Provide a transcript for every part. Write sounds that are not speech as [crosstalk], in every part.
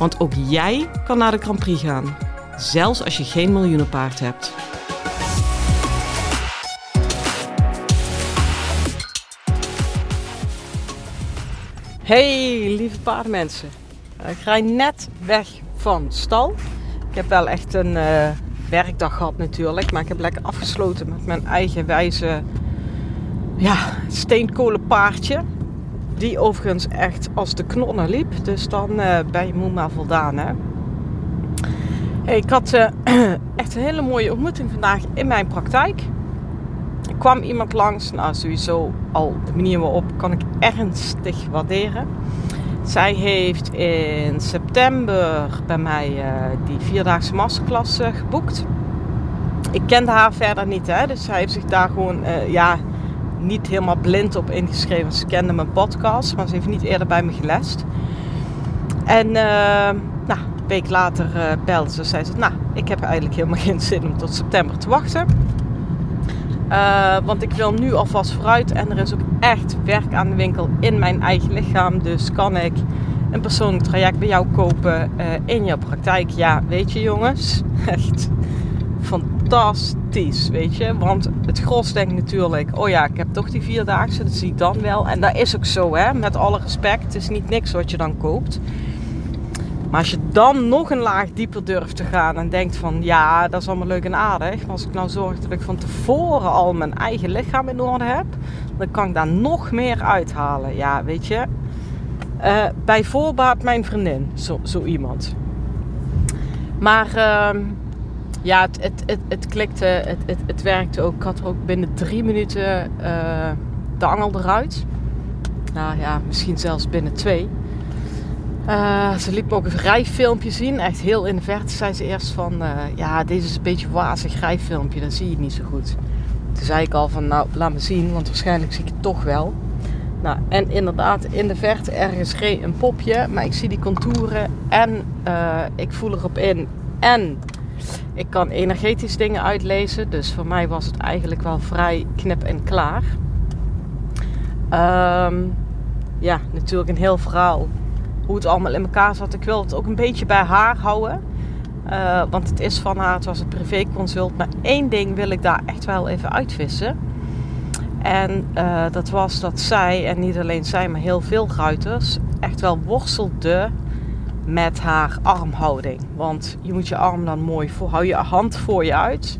Want ook jij kan naar de Grand Prix gaan, zelfs als je geen miljoenenpaard hebt. Hey lieve paardenmensen, ik ga net weg van stal. Ik heb wel echt een uh, werkdag gehad natuurlijk, maar ik heb lekker afgesloten met mijn eigen wijze ja, steenkolenpaardje. Die overigens echt als de knonnen liep. Dus dan uh, ben je moe maar voldaan. Hè? Ik had uh, [clears throat] echt een hele mooie ontmoeting vandaag in mijn praktijk. Er kwam iemand langs. Nou, sowieso al de manier waarop kan ik ernstig waarderen. Zij heeft in september bij mij uh, die vierdaagse masterclass geboekt. Ik kende haar verder niet, hè? dus zij heeft zich daar gewoon ja, niet helemaal blind op ingeschreven. Ze kende mijn podcast, maar ze heeft niet eerder bij me gelest. En uh, nou, een week later uh, belde ze. Zei ze, nou, ik heb eigenlijk helemaal [laughs] geen zin om tot september te wachten. Uh, want ik wil nu alvast vooruit. En er is ook echt werk aan de winkel in mijn eigen lichaam. Dus kan ik een persoonlijk traject bij jou kopen in jouw praktijk? Ja, weet je jongens. [laughs] Echt fantastisch, weet je. Want het gros denkt natuurlijk, oh ja, ik heb toch die vierdaagse, dat zie ik dan wel. En dat is ook zo, hè, met alle respect. Het is niet niks wat je dan koopt. Maar als je dan nog een laag dieper durft te gaan en denkt van, ja, dat is allemaal leuk en aardig. Maar als ik nou zorg dat ik van tevoren al mijn eigen lichaam in orde heb, dan kan ik daar nog meer uithalen. Ja, weet je. Uh, bij voorbaat mijn vriendin, zo, zo iemand. Maar... Uh, ja, het, het, het, het klikte, het, het, het werkte ook. Ik had er ook binnen drie minuten uh, de angel eruit. Nou ja, misschien zelfs binnen twee. Uh, ze liet me ook een rijfilmpje zien. Echt heel in de verte zei ze eerst van... Uh, ja, deze is een beetje wazig rijfilmpje. Dat zie je niet zo goed. Toen zei ik al van, nou, laat me zien. Want waarschijnlijk zie ik het toch wel. Nou, en inderdaad, in de verte ergens reed een popje. Maar ik zie die contouren. En ik voel erop in. En ik kan energetisch dingen uitlezen, dus voor mij was het eigenlijk wel vrij knip en klaar. Um, ja, natuurlijk een heel verhaal hoe het allemaal in elkaar zat. Ik wil het ook een beetje bij haar houden. Uh, want het is van haar, het was een privéconsult. Maar één ding wil ik daar echt wel even uitvissen. En uh, dat was dat zij, en niet alleen zij, maar heel veel ruiters, echt wel worstelde met haar armhouding. Want je moet je arm dan mooi voor, hou je hand voor je uit.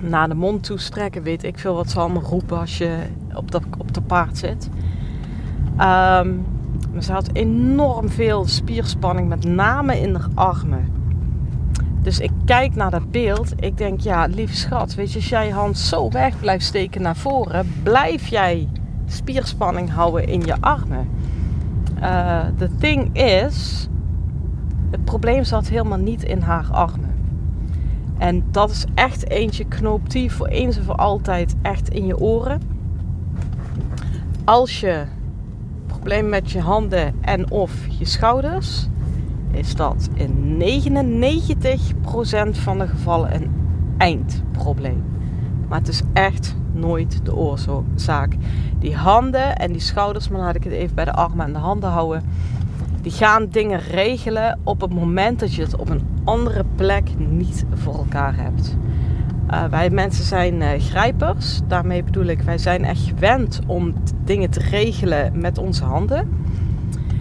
Naar de mond toe strekken, weet ik veel wat ze allemaal roepen als je op de, op de paard zit. Maar ze had enorm veel spierspanning, met name in haar armen. Dus ik kijk naar dat beeld. Ik denk, ja, lieve schat, weet je, als jij je hand zo weg blijft steken naar voren, blijf jij spierspanning houden in je armen. De uh, thing is, het probleem zat helemaal niet in haar armen. En dat is echt eentje, knoop die voor eens en voor altijd echt in je oren. Als je probleem met je handen en of je schouders, is dat in 99% van de gevallen een eindprobleem. Maar het is echt nooit de oorzaak. Die handen en die schouders, maar laat ik het even bij de armen en de handen houden. Die gaan dingen regelen op het moment dat je het op een andere plek niet voor elkaar hebt. Uh, wij mensen zijn uh, grijpers. Daarmee bedoel ik, wij zijn echt gewend om dingen te regelen met onze handen.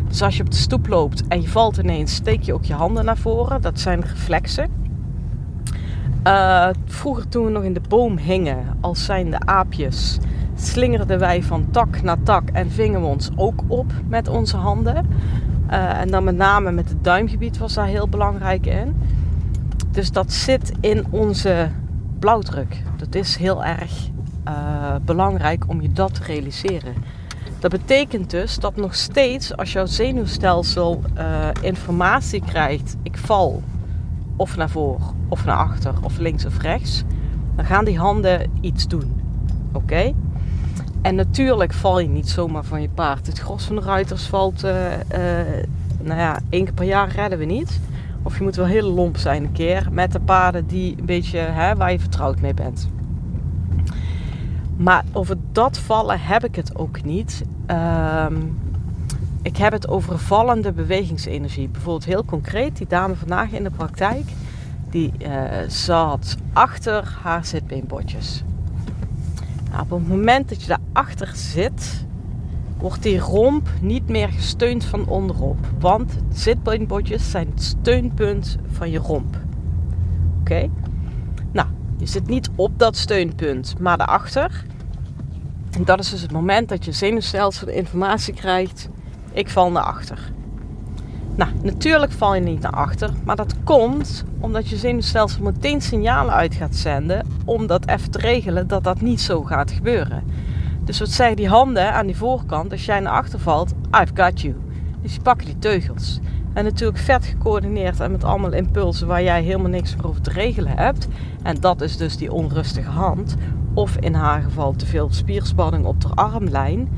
Dus als je op de stoep loopt en je valt ineens, steek je ook je handen naar voren. Dat zijn reflexen. Uh, vroeger toen we nog in de boom hingen, als zijn de aapjes, slingerden wij van tak naar tak en vingen we ons ook op met onze handen. Uh, en dan met name met het duimgebied was daar heel belangrijk in. Dus dat zit in onze blauwdruk. Dat is heel erg uh, belangrijk om je dat te realiseren. Dat betekent dus dat nog steeds als jouw zenuwstelsel informatie krijgt, ik val of naar voren of naar achter of links of rechts, dan gaan die handen iets doen. Oké? En natuurlijk val je niet zomaar van je paard. Het gros van de ruiters valt, uh, nou ja, één keer per jaar redden we niet. Of je moet wel heel lomp zijn een keer met de paarden die een beetje hè, waar je vertrouwd mee bent. Maar over dat vallen heb ik het ook niet. Ehm, ik heb het over vallende bewegingsenergie. Bijvoorbeeld heel concreet, die dame vandaag in de praktijk, die uh, zat achter haar zitbeenbotjes. Nou, op het moment dat je daarachter zit, wordt die romp niet meer gesteund van onderop. Want zitbeenbotjes zijn het steunpunt van je romp. Oké? Nou, je zit niet op dat steunpunt, maar daarachter. En dat is dus het moment dat je zenuwstelsel de informatie krijgt. Ik val naar achter. Nou, natuurlijk val je niet naar achter, maar dat komt omdat je zenuwstelsel meteen signalen uit gaat zenden om dat even te regelen dat dat niet zo gaat gebeuren. Dus wat zeggen die handen aan die voorkant als jij naar achter valt? I've got you. Dus die pakken die teugels. En natuurlijk vet gecoördineerd en met allemaal impulsen waar jij helemaal niks meer over te regelen hebt. En dat is dus die onrustige hand. Of in haar geval te veel spierspanning op de armlijn.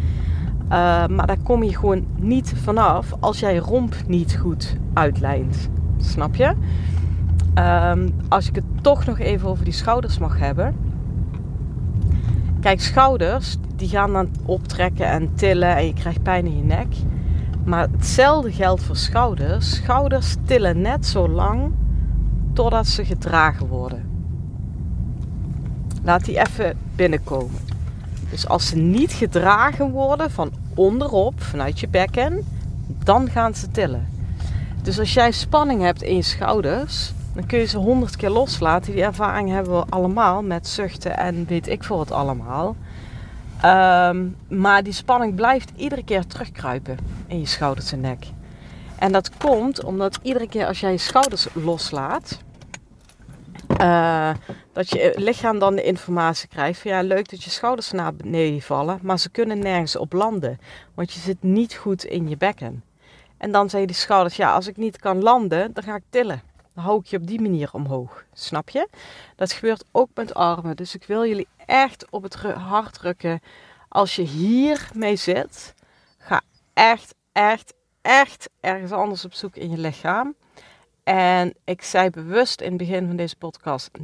Uh, maar daar kom je gewoon niet vanaf als jij romp niet goed uitlijnt. Snap je? Um, als ik het toch nog even over die schouders mag hebben. Kijk, schouders die gaan dan optrekken en tillen en je krijgt pijn in je nek. Maar hetzelfde geldt voor schouders. Schouders tillen net zo lang totdat ze gedragen worden. Laat die even binnenkomen. Dus als ze niet gedragen worden van onderop, vanuit je bekken, dan gaan ze tillen. Dus als jij spanning hebt in je schouders, dan kun je ze honderd keer loslaten. Die ervaring hebben we allemaal met zuchten en weet ik veel wat allemaal. Ehm, maar die spanning blijft iedere keer terugkruipen in je schouders en nek. En dat komt omdat iedere keer als jij je schouders loslaat, uh, dat je lichaam dan de informatie krijgt van ja, leuk dat je schouders naar beneden vallen, maar ze kunnen nergens op landen, want je zit niet goed in je bekken. En dan zeggen die schouders, ja, als ik niet kan landen, dan ga ik tillen. Dan hou ik je op die manier omhoog. Snap je? Dat gebeurt ook met armen. Dus ik wil jullie echt op het hart drukken. Als je hier mee zit, ga echt, echt, echt ergens anders op zoek in je lichaam. En ik zei bewust in het begin van deze podcast 99%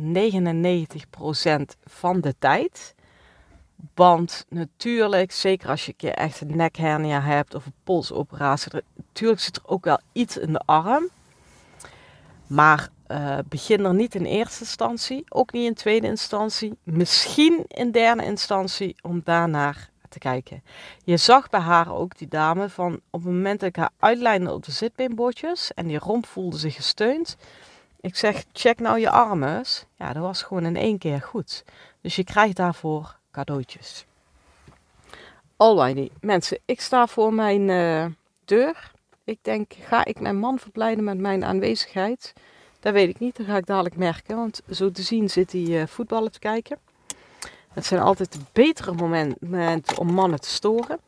van de tijd. Want natuurlijk, zeker als je een echt een nekhernia hebt of een polsoperatie, natuurlijk zit er ook wel iets in de arm. Maar uh, begin er niet in eerste instantie, ook niet in tweede instantie, misschien in derde instantie om daarnaar te kijken. Je zag bij haar ook die dame van op het moment dat ik haar uitlijnde op de zitbeenbordjes en die romp voelde zich gesteund. Ik zeg, check nou je armen. Ja, dat was gewoon in één keer goed. Dus je krijgt daarvoor cadeautjes. Alrighty, mensen, ik sta voor mijn uh, deur. Ik denk, ga ik mijn man verblijden met mijn aanwezigheid? Dat weet ik niet, dat ga ik dadelijk merken. Want zo te zien zit hij uh, voetballen te kijken. Het zijn altijd betere momenten om mannen te storen.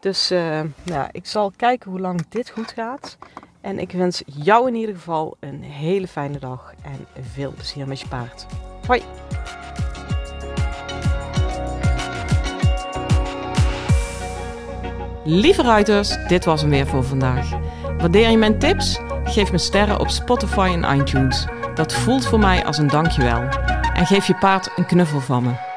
Dus uh, nou, ik zal kijken hoe lang dit goed gaat. En ik wens jou in ieder geval een hele fijne dag en veel plezier met je paard. Hoi! Lieve ruiters, dit was hem weer voor vandaag. Waardeer je mijn tips? Geef me sterren op Spotify en iTunes. Dat voelt voor mij als een dankjewel. En geef je paard een knuffel van me.